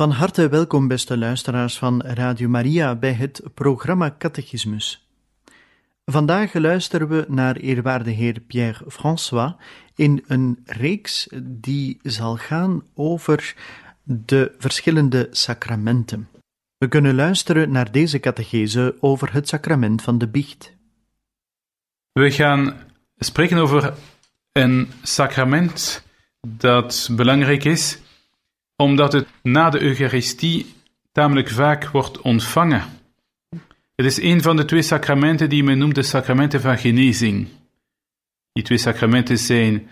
Van harte welkom, beste luisteraars van Radio Maria, bij het programma Catechismus. Vandaag luisteren we naar eerwaarde heer Pierre François in een reeks die zal gaan over de verschillende sacramenten. We kunnen luisteren naar deze catechese over het sacrament van de biecht. We gaan spreken over een sacrament dat belangrijk is omdat het na de Eucharistie tamelijk vaak wordt ontvangen. Het is een van de twee sacramenten die men noemt de sacramenten van genezing. Die twee sacramenten zijn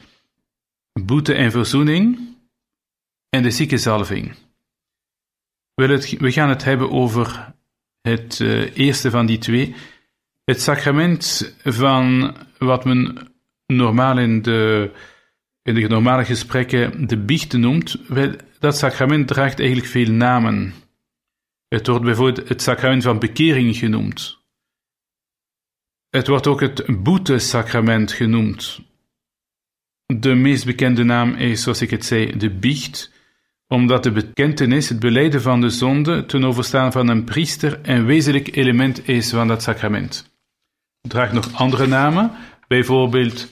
boete en verzoening en de ziekenzalving. We gaan het hebben over het uh, eerste van die twee. Het sacrament van wat men normaal in de, in de normale gesprekken de biecht noemt. Wel, dat sacrament draagt eigenlijk veel namen. Het wordt bijvoorbeeld het sacrament van bekering genoemd. Het wordt ook het boetesacrament genoemd. De meest bekende naam is, zoals ik het zei, de biecht, omdat de bekentenis, het beleiden van de zonde, ten overstaan van een priester een wezenlijk element is van dat sacrament. Het draagt nog andere namen, bijvoorbeeld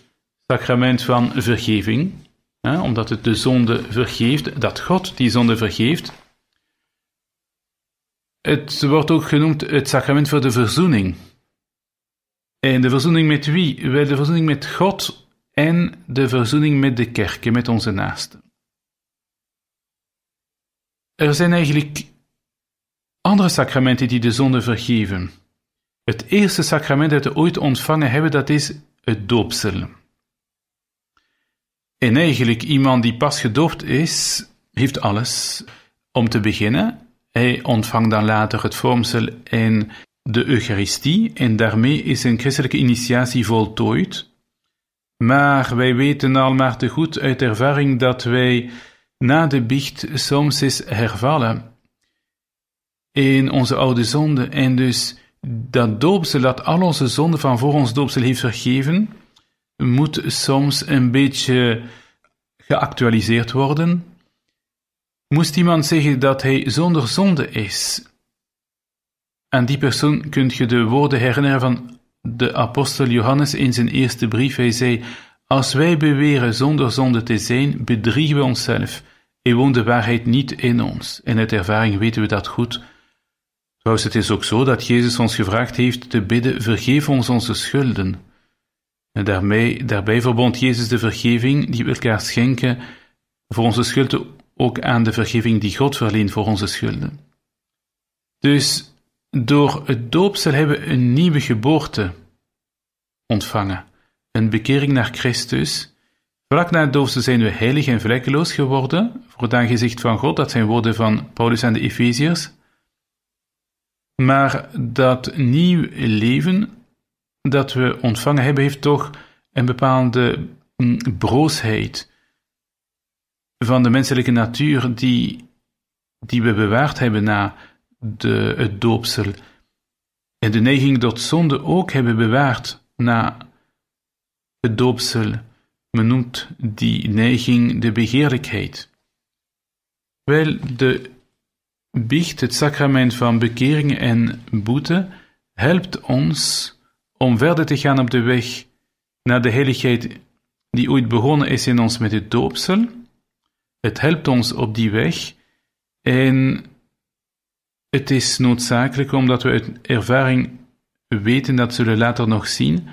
sacrament van vergeving, omdat het de zonde vergeeft, dat God die zonde vergeeft. Het wordt ook genoemd het sacrament voor de verzoening. En de verzoening met wie? Wel, de verzoening met God en de verzoening met de kerk, met onze naasten. Er zijn eigenlijk andere sacramenten die de zonde vergeven. Het eerste sacrament dat we ooit ontvangen hebben, dat is het doopsel. En eigenlijk iemand die pas gedoopt is, heeft alles. Om te beginnen, hij ontvangt dan later het vormsel en de Eucharistie en daarmee is een christelijke initiatie voltooid. Maar wij weten al maar te goed uit ervaring dat wij na de biecht soms is hervallen in onze oude zonde en dus dat doopsel dat al onze zonden van voor ons doopsel heeft vergeven, moet soms een beetje geactualiseerd worden. Moest iemand zeggen dat hij zonder zonde is, aan die persoon kunt je de woorden herinneren van de apostel Johannes in zijn eerste brief. Hij zei: Als wij beweren zonder zonde te zijn, bedriegen we onszelf en woont de waarheid niet in ons. En uit ervaring weten we dat goed. Trouwens, het is ook zo dat Jezus ons gevraagd heeft te bidden: Vergeef ons onze schulden. Daarmee, daarbij verbond Jezus de vergeving die we elkaar schenken voor onze schulden ook aan de vergeving die God verleent voor onze schulden. Dus door het doopsel hebben we een nieuwe geboorte ontvangen, een bekering naar Christus. Vlak na het doopsel zijn we heilig en vlekkeloos geworden, voor het aangezicht van God, dat zijn woorden van Paulus aan de Efeziërs. Maar dat nieuw leven dat we ontvangen hebben, heeft toch een bepaalde mm, broosheid van de menselijke natuur die, die we bewaard hebben na de, het doopsel. En de neiging tot zonde ook hebben bewaard na het doopsel. Men noemt die neiging de begeerlijkheid. Wel, de biecht, het sacrament van bekering en boete, helpt ons om verder te gaan op de weg naar de heiligheid die ooit begonnen is in ons met het doopsel. Het helpt ons op die weg en het is noodzakelijk omdat we uit ervaring weten, dat zullen we later nog zien,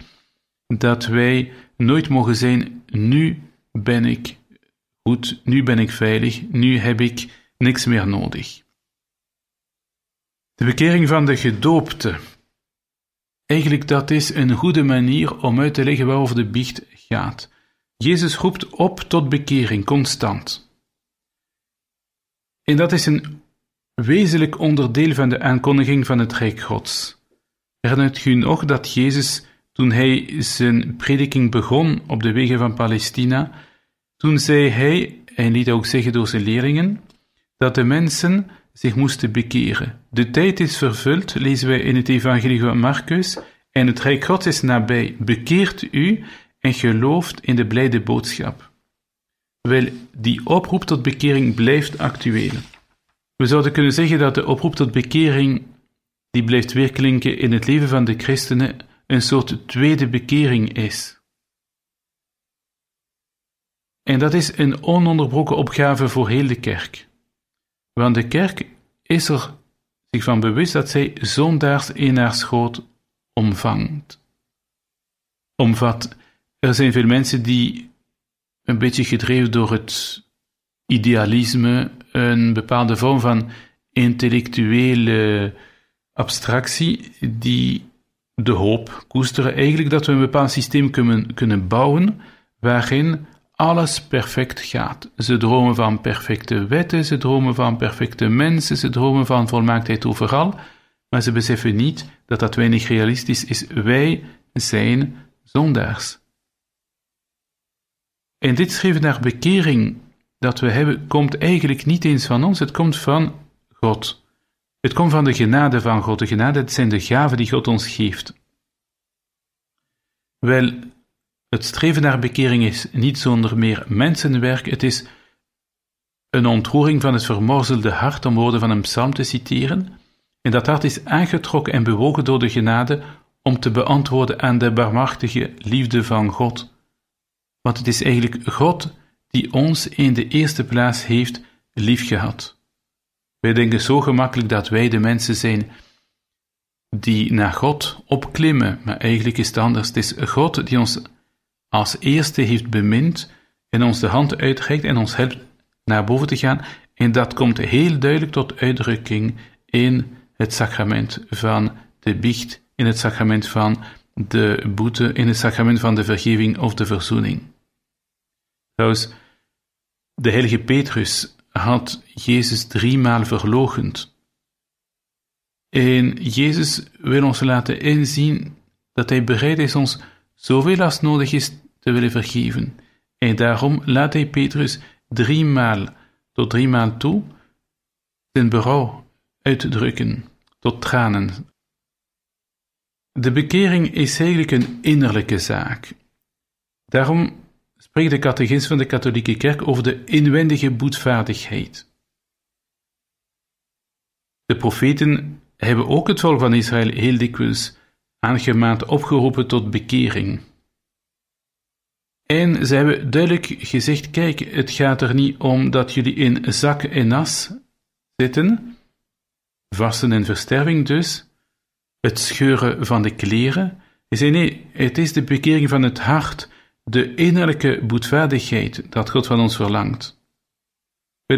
dat wij nooit mogen zijn, nu ben ik goed, nu ben ik veilig, nu heb ik niks meer nodig. De bekering van de gedoopte. Eigenlijk dat is een goede manier om uit te leggen waarover de biecht gaat. Jezus roept op tot bekering, constant. En dat is een wezenlijk onderdeel van de aankondiging van het Rijk Gods. Herinnert u nog dat Jezus, toen hij zijn prediking begon op de wegen van Palestina, toen zei hij, en liet ook zeggen door zijn leerlingen, dat de mensen zich moesten bekeren. De tijd is vervuld, lezen wij in het Evangelie van Marcus, en het Rijk Gods is nabij. Bekeert u en gelooft in de blijde boodschap. Wel, die oproep tot bekering blijft actueel. We zouden kunnen zeggen dat de oproep tot bekering, die blijft weerklinken in het leven van de christenen, een soort tweede bekering is. En dat is een ononderbroken opgave voor heel de kerk. Want de kerk is er zich van bewust dat zij zondaars in haar schoot omvangt. Omvat. Er zijn veel mensen die een beetje gedreven door het idealisme, een bepaalde vorm van intellectuele abstractie, die de hoop koesteren eigenlijk dat we een bepaald systeem kunnen, kunnen bouwen waarin alles perfect gaat. Ze dromen van perfecte wetten, ze dromen van perfecte mensen, ze dromen van volmaaktheid overal, maar ze beseffen niet dat dat weinig realistisch is. Wij zijn zondaars. En dit schreven naar bekering dat we hebben, komt eigenlijk niet eens van ons, het komt van God. Het komt van de genade van God. De genade, het zijn de gaven die God ons geeft. Wel, het streven naar bekering is niet zonder meer mensenwerk, het is een ontroering van het vermorzelde hart, om woorden van een psalm te citeren, en dat hart is aangetrokken en bewogen door de genade om te beantwoorden aan de barmhartige liefde van God. Want het is eigenlijk God die ons in de eerste plaats heeft liefgehad. Wij denken zo gemakkelijk dat wij de mensen zijn die naar God opklimmen, maar eigenlijk is het anders. Het is God die ons als eerste heeft bemind en ons de hand uitreikt en ons helpt naar boven te gaan. En dat komt heel duidelijk tot uitdrukking in het sacrament van de biecht, in het sacrament van de boete, in het sacrament van de vergeving of de verzoening. Trouwens, de heilige Petrus had Jezus driemaal verlogend. En Jezus wil ons laten inzien dat hij bereid is ons zoveel als nodig is te willen vergeven. En daarom laat hij Petrus driemaal tot driemaal toe zijn berouw uitdrukken, tot tranen. De bekering is eigenlijk een innerlijke zaak. Daarom spreekt de catechisme van de katholieke kerk over de inwendige boetvaardigheid. De profeten hebben ook het volk van Israël heel dikwijls aangemaand opgeroepen tot bekering. En ze hebben duidelijk gezegd: kijk, het gaat er niet om dat jullie in zak en as zitten, vasten en versterving dus, het scheuren van de kleren. Ze zei nee, het is de bekering van het hart de innerlijke boetvaardigheid dat God van ons verlangt.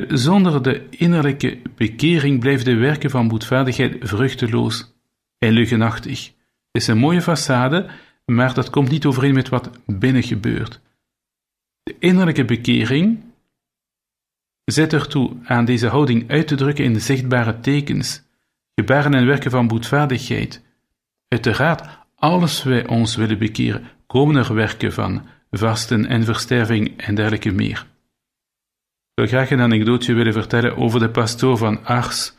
Zonder de innerlijke bekering blijft de werken van boetvaardigheid vruchteloos en leugenachtig. Het is een mooie façade, maar dat komt niet overeen met wat binnen gebeurt. De innerlijke bekering zet ertoe aan deze houding uit te drukken in zichtbare tekens, gebaren en werken van boetvaardigheid. Uiteraard, alles wij ons willen bekeren, komen er werken van, vasten en versterving en dergelijke meer. Ik zou graag een anekdootje willen vertellen over de pastoor van Ars.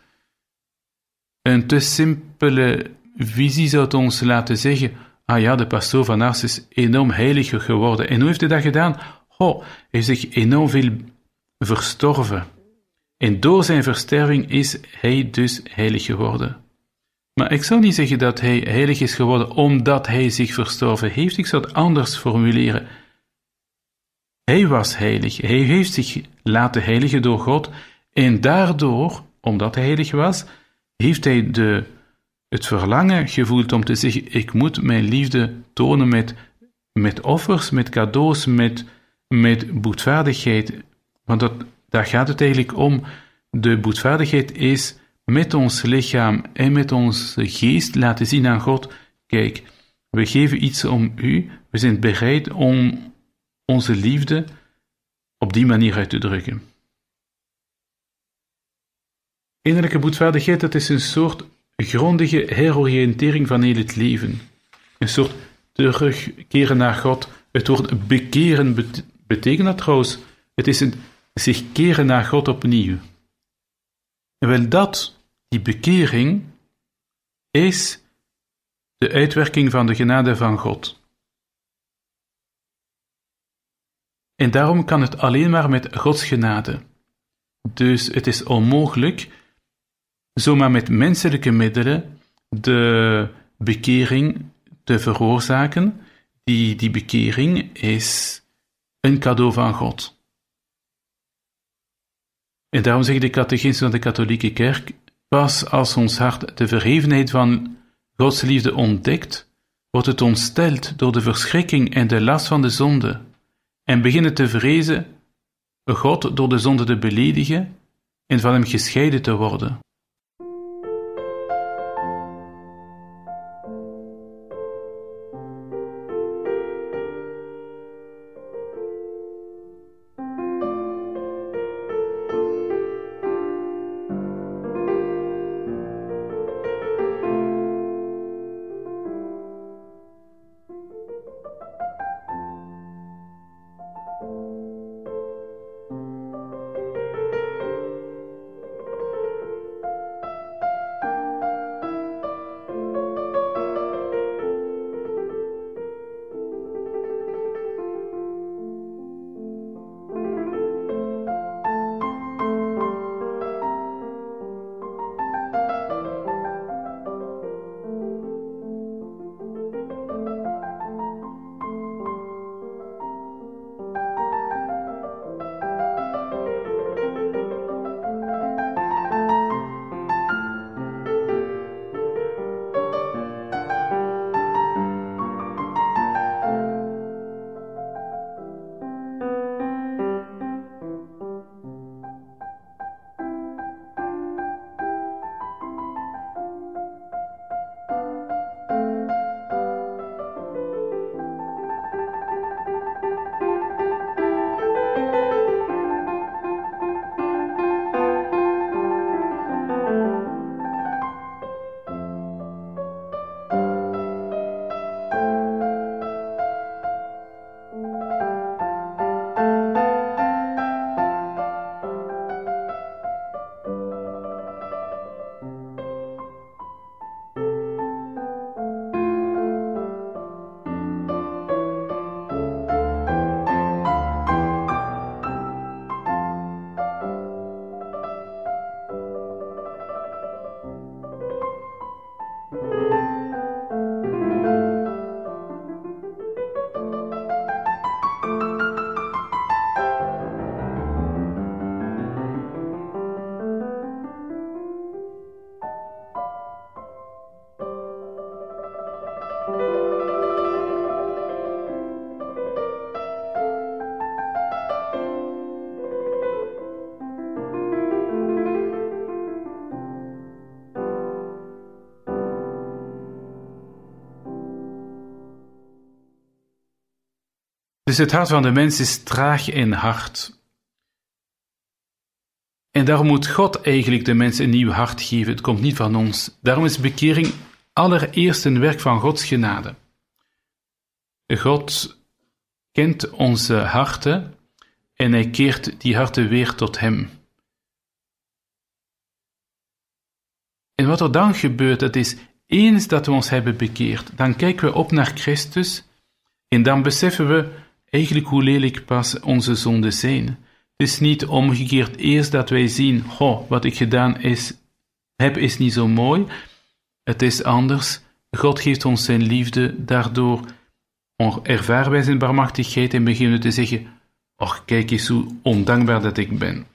Een te simpele visie zou ons laten zeggen: ah ja, de pastoor van Ars is enorm heiliger geworden. En hoe heeft hij dat gedaan? Oh, hij heeft zich enorm veel verstorven. En door zijn versterving is hij dus heilig geworden. Maar ik zou niet zeggen dat hij heilig is geworden omdat hij zich verstorven heeft. Ik zou het anders formuleren. Hij was heilig. Hij heeft zich laten heiligen door God. En daardoor, omdat hij heilig was, heeft hij de, het verlangen gevoeld om te zeggen: Ik moet mijn liefde tonen met, met offers, met cadeaus, met, met boetvaardigheid. Want dat, daar gaat het eigenlijk om. De boetvaardigheid is met ons lichaam en met onze geest laten zien aan God: Kijk, we geven iets om u, we zijn bereid om onze liefde op die manier uit te drukken. Innerlijke boetvaardigheid, dat is een soort grondige heroriëntering van heel het leven. Een soort terugkeren naar God. Het woord bekeren betekent dat trouwens. Het is een zich keren naar God opnieuw. En wel dat, die bekering, is de uitwerking van de genade van God. En daarom kan het alleen maar met Gods genade. Dus het is onmogelijk zomaar met menselijke middelen de bekering te veroorzaken. Die, die bekering is een cadeau van God. En daarom zegt de catechisme van de katholieke kerk, pas als ons hart de verhevenheid van Gods liefde ontdekt, wordt het ontsteld door de verschrikking en de last van de zonde, en beginnen te vrezen God door de zonde te beledigen en van hem gescheiden te worden. Dus het hart van de mens is traag en hard. En daarom moet God eigenlijk de mens een nieuw hart geven. Het komt niet van ons. Daarom is bekering allereerst een werk van Gods genade. God kent onze harten en hij keert die harten weer tot Hem. En wat er dan gebeurt, dat is eens dat we ons hebben bekeerd, dan kijken we op naar Christus en dan beseffen we eigenlijk hoe lelijk pas onze zonden zijn. Het is niet omgekeerd eerst dat wij zien, oh, wat ik gedaan is, heb is niet zo mooi. Het is anders. God geeft ons zijn liefde, daardoor ervaren wij zijn barmachtigheid en beginnen te zeggen, Och, kijk eens hoe ondankbaar dat ik ben.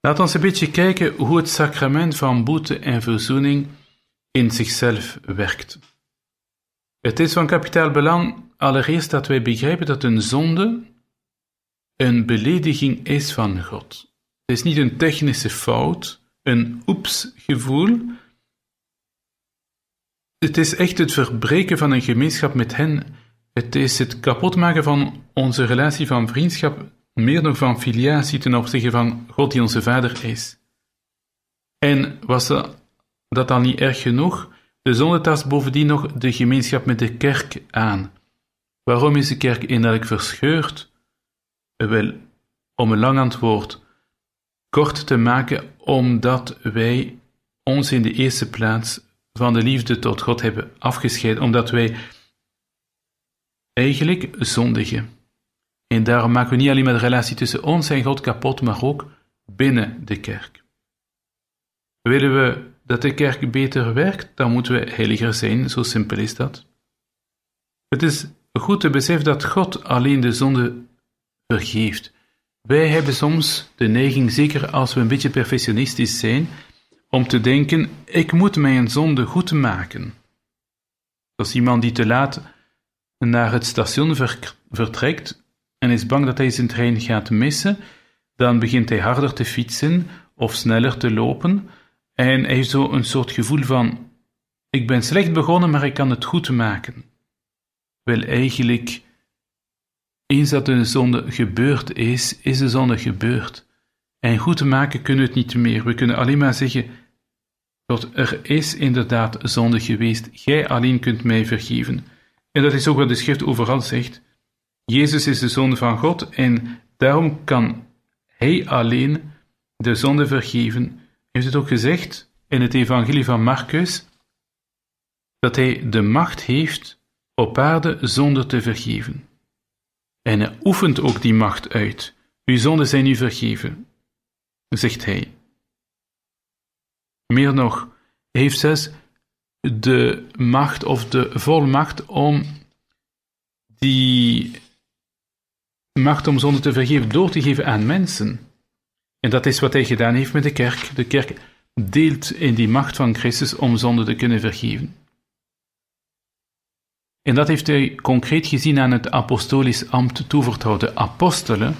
Laat ons een beetje kijken hoe het sacrament van boete en verzoening in zichzelf werkt. Het is van kapitaal belang allereerst dat wij begrijpen dat een zonde een belediging is van God. Het is niet een technische fout, een oeps-gevoel. Het is echt het verbreken van een gemeenschap met hen. Het is het kapotmaken van onze relatie van vriendschap, meer nog van filiatie ten opzichte van God die onze Vader is. En was dat al niet erg genoeg? De zonde tast bovendien nog de gemeenschap met de kerk aan. Waarom is de kerk innerlijk verscheurd? Wel, om een lang antwoord kort te maken, omdat wij ons in de eerste plaats van de liefde tot God hebben afgescheiden, omdat wij eigenlijk zondigen. En daarom maken we niet alleen maar de relatie tussen ons en God kapot, maar ook binnen de kerk. Willen we dat de kerk beter werkt, dan moeten we heiliger zijn, zo simpel is dat. Het is goed te beseffen dat God alleen de zonde vergeeft. Wij hebben soms de neiging, zeker als we een beetje perfectionistisch zijn, om te denken: ik moet mijn zonde goed maken. Als iemand die te laat naar het station vertrekt en is bang dat hij zijn trein gaat missen, dan begint hij harder te fietsen of sneller te lopen en hij heeft zo een soort gevoel van: ik ben slecht begonnen, maar ik kan het goed maken. Wel eigenlijk, eens dat een zonde gebeurd is, is de zonde gebeurd. En goed te maken kunnen we het niet meer. We kunnen alleen maar zeggen: God, er is inderdaad zonde geweest. Gij alleen kunt mij vergeven. En dat is ook wat de schrift overal zegt. Jezus is de Zoon van God en daarom kan Hij alleen de zonde vergeven heeft het ook gezegd in het evangelie van Marcus, dat hij de macht heeft op aarde zonder te vergeven. En hij oefent ook die macht uit. Uw zonden zijn u vergeven, zegt hij. Meer nog, heeft zelfs de macht of de volmacht om die macht om zonde te vergeven door te geven aan mensen. En dat is wat hij gedaan heeft met de kerk. De kerk deelt in die macht van Christus om zonde te kunnen vergeven. En dat heeft hij concreet gezien aan het apostolisch ambt toevertrouwd. De apostelen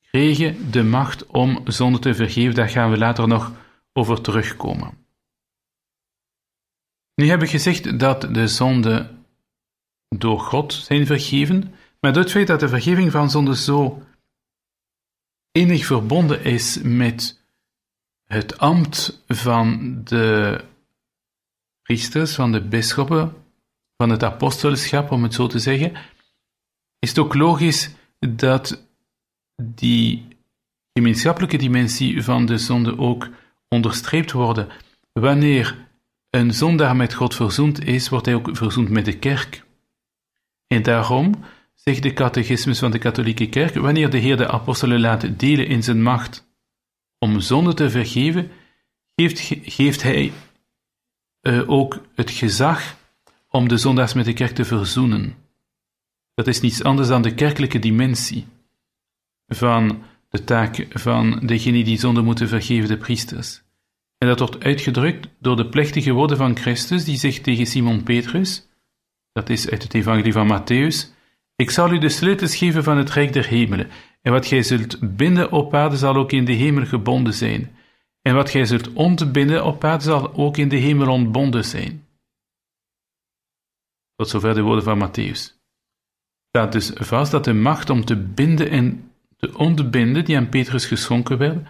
kregen de macht om zonde te vergeven. Daar gaan we later nog over terugkomen. Nu heb ik gezegd dat de zonden door God zijn vergeven, maar door het feit dat de vergeving van zonde zo innig verbonden is met het ambt van de priesters, van de bisschoppen, van het apostelschap, om het zo te zeggen, is het ook logisch dat die gemeenschappelijke dimensie van de zonde ook onderstreept worden. Wanneer een zondaar met God verzoend is, wordt hij ook verzoend met de kerk. En daarom zegt de catechismus van de katholieke kerk, wanneer de Heer de apostelen laat delen in zijn macht om zonde te vergeven, geeft, geeft hij uh, ook het gezag om de zondaars met de kerk te verzoenen. Dat is niets anders dan de kerkelijke dimensie van de taak van degene die zonde moeten vergeven, de priesters. En dat wordt uitgedrukt door de plechtige woorden van Christus, die zegt tegen Simon Petrus, dat is uit het evangelie van Matthäus, ik zal u de sleutels geven van het rijk der hemelen, en wat gij zult binden op aarde zal ook in de hemel gebonden zijn, en wat gij zult ontbinden op aarde zal ook in de hemel ontbonden zijn. Tot zover de woorden van Matthäus. Staat dus vast dat de macht om te binden en te ontbinden, die aan Petrus geschonken werd,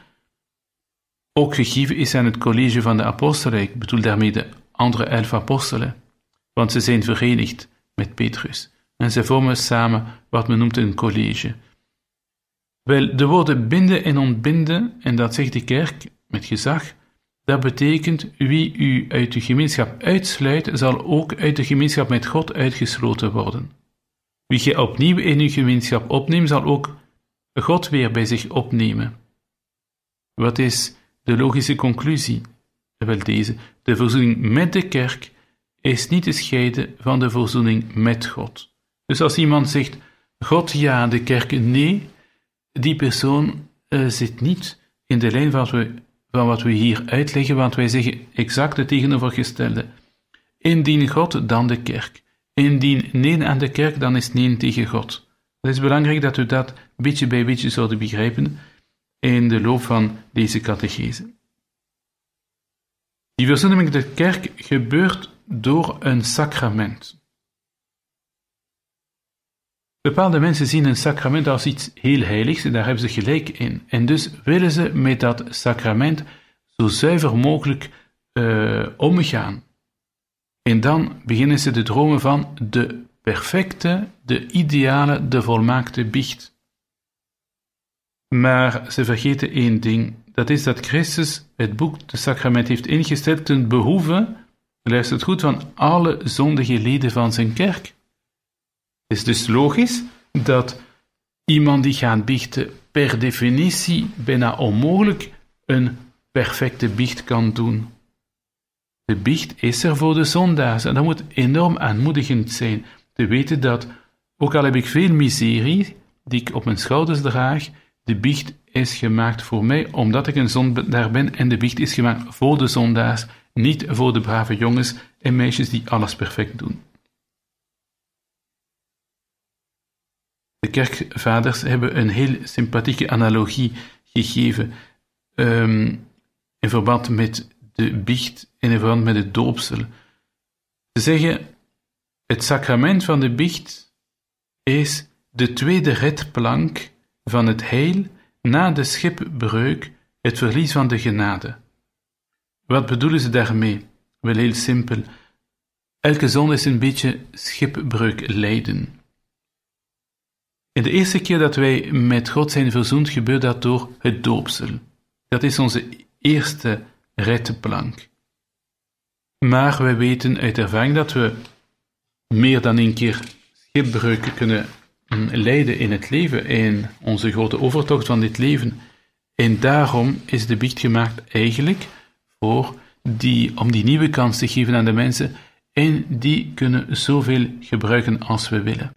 ook gegeven is aan het college van de apostelen. Ik bedoel daarmee de andere elf apostelen, want ze zijn verenigd met Petrus en ze vormen samen wat men noemt een college. Wel, de woorden binden en ontbinden, en dat zegt de kerk met gezag, dat betekent wie u uit de gemeenschap uitsluit, zal ook uit de gemeenschap met God uitgesloten worden. Wie je opnieuw in uw gemeenschap opneemt, zal ook God weer bij zich opnemen. Wat is de logische conclusie? Wel deze, de verzoening met de kerk is niet te scheiden van de verzoening met God. Dus als iemand zegt, God ja, de kerk nee, die persoon uh, zit niet in de lijn van wat, we, wat we hier uitleggen, want wij zeggen exact het tegenovergestelde. Indien God, dan de kerk. Indien nee aan de kerk, dan is nee tegen God. Het is belangrijk dat we dat beetje bij beetje zouden begrijpen in de loop van deze catechese. Die verzoening de kerk gebeurt door een sacrament. Bepaalde mensen zien een sacrament als iets heel heiligs en daar hebben ze gelijk in. En dus willen ze met dat sacrament zo zuiver mogelijk uh, omgaan. En dan beginnen ze te dromen van de perfecte, de ideale, de volmaakte biecht. Maar ze vergeten één ding: dat is dat Christus het boek, de sacrament, heeft ingesteld ten behoeve, luistert goed, van alle zondige leden van zijn kerk. Is dus logisch dat iemand die gaat biechten per definitie bijna onmogelijk een perfecte biecht kan doen. De biecht is er voor de zondaars en dat moet enorm aanmoedigend zijn te weten dat, ook al heb ik veel miserie die ik op mijn schouders draag, de biecht is gemaakt voor mij omdat ik een zondaar ben en de biecht is gemaakt voor de zondaars, niet voor de brave jongens en meisjes die alles perfect doen. De kerkvaders hebben een heel sympathieke analogie gegeven um, in verband met de biecht en in verband met het doopsel. Ze zeggen, het sacrament van de biecht is de tweede redplank van het heil na de schipbreuk, het verlies van de genade. Wat bedoelen ze daarmee? Wel heel simpel. Elke zonde is een beetje schipbreuk lijden. De eerste keer dat wij met God zijn verzoend, gebeurt dat door het doopsel. Dat is onze eerste redplank. Maar wij weten uit ervaring dat we meer dan een keer schipbreuk kunnen leiden in het leven, in onze grote overtocht van dit leven. En daarom is de biecht gemaakt eigenlijk voor die, om die nieuwe kans te geven aan de mensen en die kunnen zoveel gebruiken als we willen.